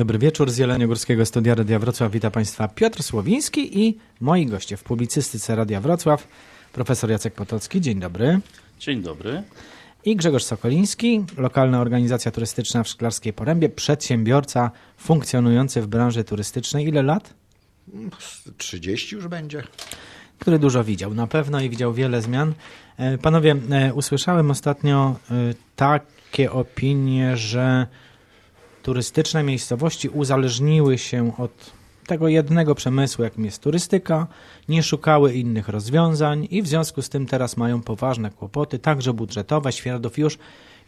Dobry wieczór z Jeleniogórskiego Studia Radia Wrocław. Witam Państwa Piotr Słowiński i moi goście w publicystyce Radia Wrocław. Profesor Jacek Potocki, dzień dobry. Dzień dobry. I Grzegorz Sokoliński, lokalna organizacja turystyczna w Szklarskiej Porębie, przedsiębiorca funkcjonujący w branży turystycznej. Ile lat? 30 już będzie. Który dużo widział na pewno i widział wiele zmian. E, panowie, e, usłyszałem ostatnio e, takie opinie, że turystyczne miejscowości uzależniły się od tego jednego przemysłu, jakim jest turystyka, nie szukały innych rozwiązań i w związku z tym teraz mają poważne kłopoty, także budżetowe. Świeradow już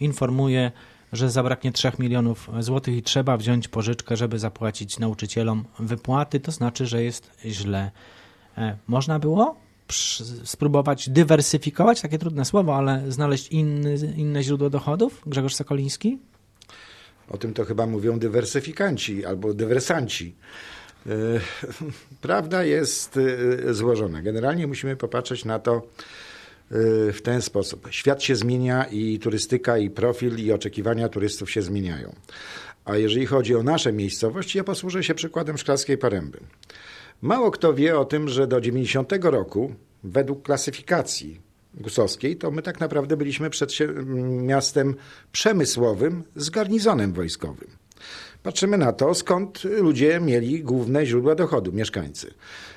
informuje, że zabraknie 3 milionów złotych i trzeba wziąć pożyczkę, żeby zapłacić nauczycielom wypłaty. To znaczy, że jest źle. E, można było spróbować dywersyfikować, takie trudne słowo, ale znaleźć inny, inne źródło dochodów? Grzegorz Sokoliński? O tym to chyba mówią dywersyfikanci albo dywersanci. E, prawda jest e, złożona. Generalnie musimy popatrzeć na to e, w ten sposób. Świat się zmienia i turystyka, i profil, i oczekiwania turystów się zmieniają. A jeżeli chodzi o nasze miejscowości, ja posłużę się przykładem Szklarskiej Paręby. Mało kto wie o tym, że do 90 roku, według klasyfikacji Gusowskiej, to my tak naprawdę byliśmy przed miastem przemysłowym z garnizonem wojskowym. Patrzymy na to, skąd ludzie mieli główne źródła dochodu, mieszkańcy.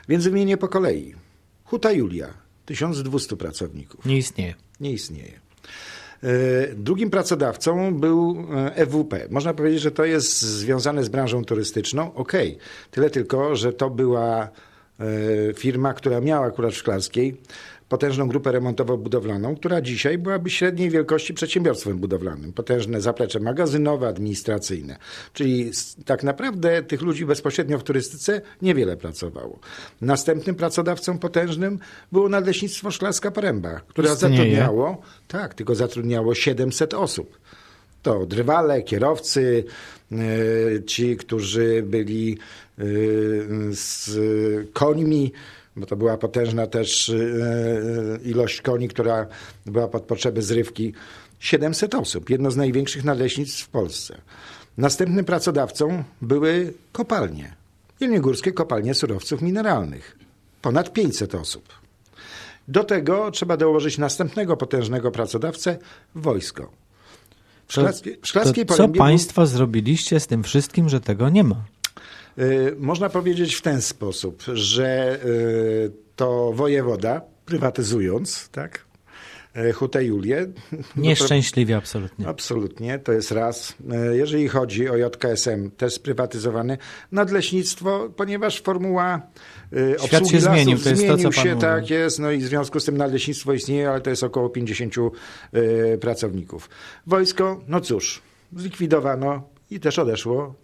Więc wymienię po kolei. Huta Julia, 1200 pracowników. Nie istnieje. Nie istnieje. E, drugim pracodawcą był EWP. E Można powiedzieć, że to jest związane z branżą turystyczną. Okej, okay. tyle tylko, że to była e, firma, która miała akurat w Szklarskiej potężną grupę remontowo-budowlaną, która dzisiaj byłaby średniej wielkości przedsiębiorstwem budowlanym. Potężne zaplecze magazynowe, administracyjne. Czyli tak naprawdę tych ludzi bezpośrednio w turystyce niewiele pracowało. Następnym pracodawcą potężnym było Nadleśnictwo Szklarska Poręba, która Istnieje. zatrudniało, tak, tylko zatrudniało 700 osób. To drwale, kierowcy, yy, ci, którzy byli yy, z końmi, bo to była potężna też e, e, ilość koni, która była pod potrzeby zrywki. 700 osób, jedno z największych nadleśnictw w Polsce. Następnym pracodawcą były kopalnie. Jelniogórskie kopalnie surowców mineralnych. Ponad 500 osób. Do tego trzeba dołożyć następnego potężnego pracodawcę wojsko. W, Szklarskiej, w Szklarskiej to, Co Państwo był... zrobiliście z tym wszystkim, że tego nie ma? Y, można powiedzieć w ten sposób, że y, to wojewoda, prywatyzując, tak, y, Hutę Julię. Nieszczęśliwie absolutnie. Absolutnie, to jest raz. Jeżeli chodzi o JKSM, też sprywatyzowany. Nadleśnictwo, ponieważ formuła Świat obsługi się zmienił, lasów to jest zmienił to, co się, tak jest, no i w związku z tym nadleśnictwo istnieje, ale to jest około 50 pracowników. Wojsko, no cóż, zlikwidowano i też odeszło.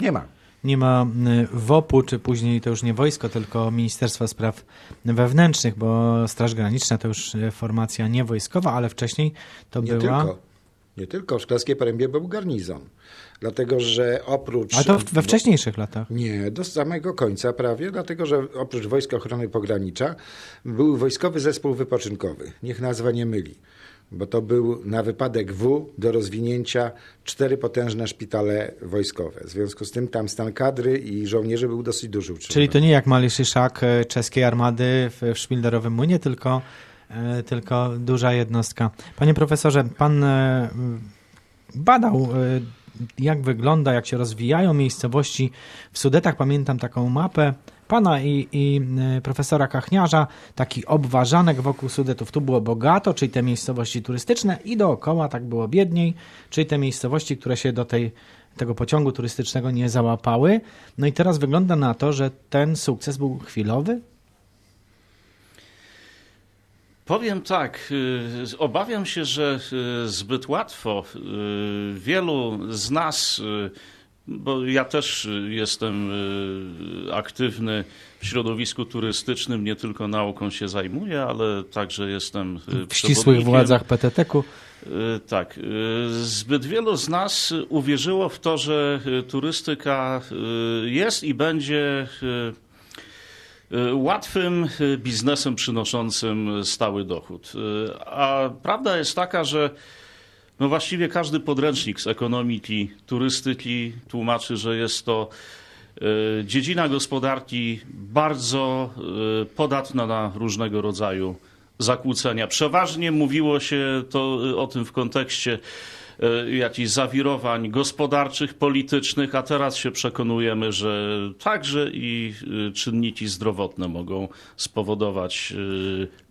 Nie ma nie ma y, WOP-u, czy później to już nie wojsko, tylko Ministerstwa Spraw Wewnętrznych, bo Straż Graniczna to już y, formacja nie wojskowa, ale wcześniej to nie była... Tylko. Nie tylko, w Szklarskiej Porębie był garnizon. Dlatego, że oprócz... A to we wcześniejszych latach? Nie, do samego końca prawie, dlatego, że oprócz Wojska Ochrony Pogranicza był Wojskowy Zespół Wypoczynkowy. Niech nazwa nie myli bo to był na wypadek W do rozwinięcia cztery potężne szpitale wojskowe. W związku z tym tam stan kadry i żołnierzy był dosyć duży. Czyli to nie jak Maliszy Szak e, czeskiej armady w, w Szpilderowym Młynie, tylko, e, tylko duża jednostka. Panie profesorze, pan e, badał jak wygląda, jak się rozwijają miejscowości w Sudetach. Pamiętam taką mapę pana i, i y, profesora Kachniarza, taki obważanek wokół Sudetów. Tu było bogato, czyli te miejscowości turystyczne i dookoła tak było biedniej, czyli te miejscowości, które się do tej, tego pociągu turystycznego nie załapały. No i teraz wygląda na to, że ten sukces był chwilowy, Powiem tak, y, obawiam się, że y, zbyt łatwo wielu z nas bo ja też jestem y, aktywny w środowisku turystycznym, nie tylko nauką się zajmuję, ale także jestem y, w ścisłych władzach PTT-ku. Y, tak. Zbyt wielu z nas uwierzyło w to, że turystyka jest i będzie łatwym biznesem przynoszącym stały dochód. A prawda jest taka, że No właściwie każdy podręcznik z ekonomiki, turystyki tłumaczy, że jest to e, dziedzina gospodarki bardzo e, podatna na różnego rodzaju zakłócenia. Przeważnie mówiło się to e, o tym w kontekście jakichś zawirowań gospodarczych, politycznych, a teraz się przekonujemy, że także i czynniki zdrowotne mogą spowodować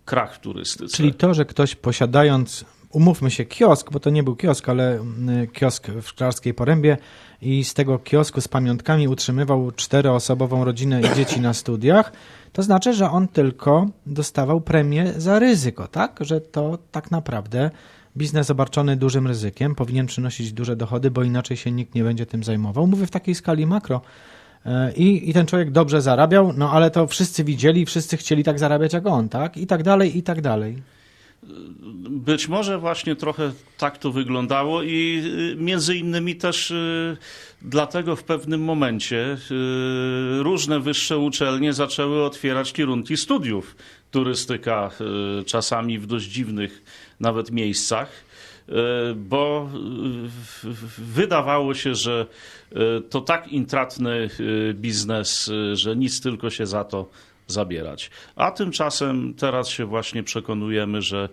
krach turystyce. Czyli to, że ktoś posiadając, umówmy się, kiosk, bo to nie był kiosk, ale mm, kiosk w Szklarskiej Porębie i z tego kiosku z pamiątkami utrzymywał czteroosobową rodzinę i dzieci na studiach, to znaczy, że on tylko dostawał premię za ryzyko, tak? Że to tak naprawdę biznes obarczony dużym ryzykiem powinien przynosić duże dochody, bo inaczej się nikt nie będzie tym zajmował. Mówię w takiej skali makro. E, I, I ten człowiek dobrze zarabiał, no ale to wszyscy widzieli, wszyscy chcieli tak zarabiać jak on, tak? I tak dalej, i tak dalej. Być może właśnie trochę tak to wyglądało i y, między innymi też y, dlatego w pewnym momencie y, różne wyższe uczelnie zaczęły otwierać kierunki studiów turystyka, czasami w dość dziwnych nawet miejscach, bo wydawało się, że to tak intratny biznes, że nic tylko się za to zabierać. A tymczasem teraz się właśnie przekonujemy, że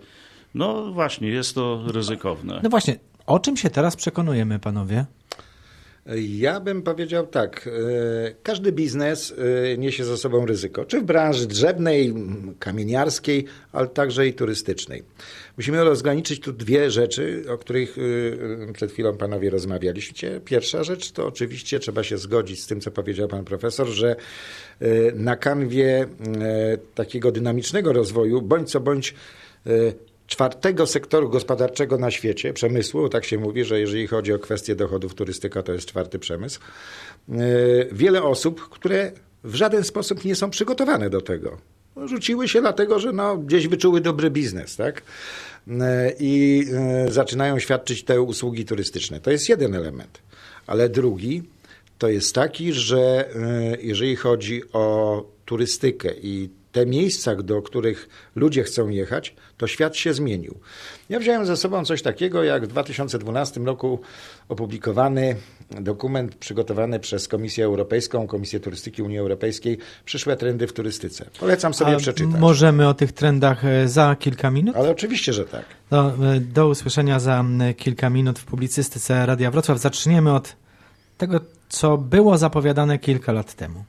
no właśnie jest to ryzykowne. No właśnie, o czym się teraz przekonujemy, panowie? Ja bym powiedział tak. e, Każdy biznes e, niesie ze sobą ryzyko, czy w branży drzewnej, kamieniarskiej, ale także i turystycznej. Musimy rozgraniczyć tu dwie rzeczy, o których e, przed chwilą panowie rozmawialiście. Pierwsza rzecz to oczywiście trzeba się zgodzić z tym, co powiedział pan profesor, że na kanwie takiego dynamicznego rozwoju, bądź co bądź czwartego sektoru gospodarczego na świecie, przemysłu, tak się mówi, że jeżeli chodzi o kwestie dochodów, turystyka to jest czwarty przemysł, e, wiele osób, które w żaden sposób nie są przygotowane do tego. No, Rzuciły się dlatego, że no, gdzieś wyczuły dobry biznes, tak? E, I e, zaczynają świadczyć te usługi turystyczne. To jest jeden element. Ale drugi to jest taki, że jeżeli chodzi o turystykę i te miejsca, do których ludzie chcą jechać, to świat się zmienił. Ja wziąłem ze sobą coś takiego, jak w 2012 roku opublikowany dokument przygotowany przez Komisję Europejską, Komisję Turystyki Unii Europejskiej, Przyszłe trendy w turystyce. Polecam sobie A przeczytać. Możemy o tych trendach e, za kilka minut? Ale oczywiście, że tak. Do, e, do usłyszenia za kilka minut w publicystyce Radia Wrocław. Zaczniemy od tego, co było zapowiadane kilka lat temu.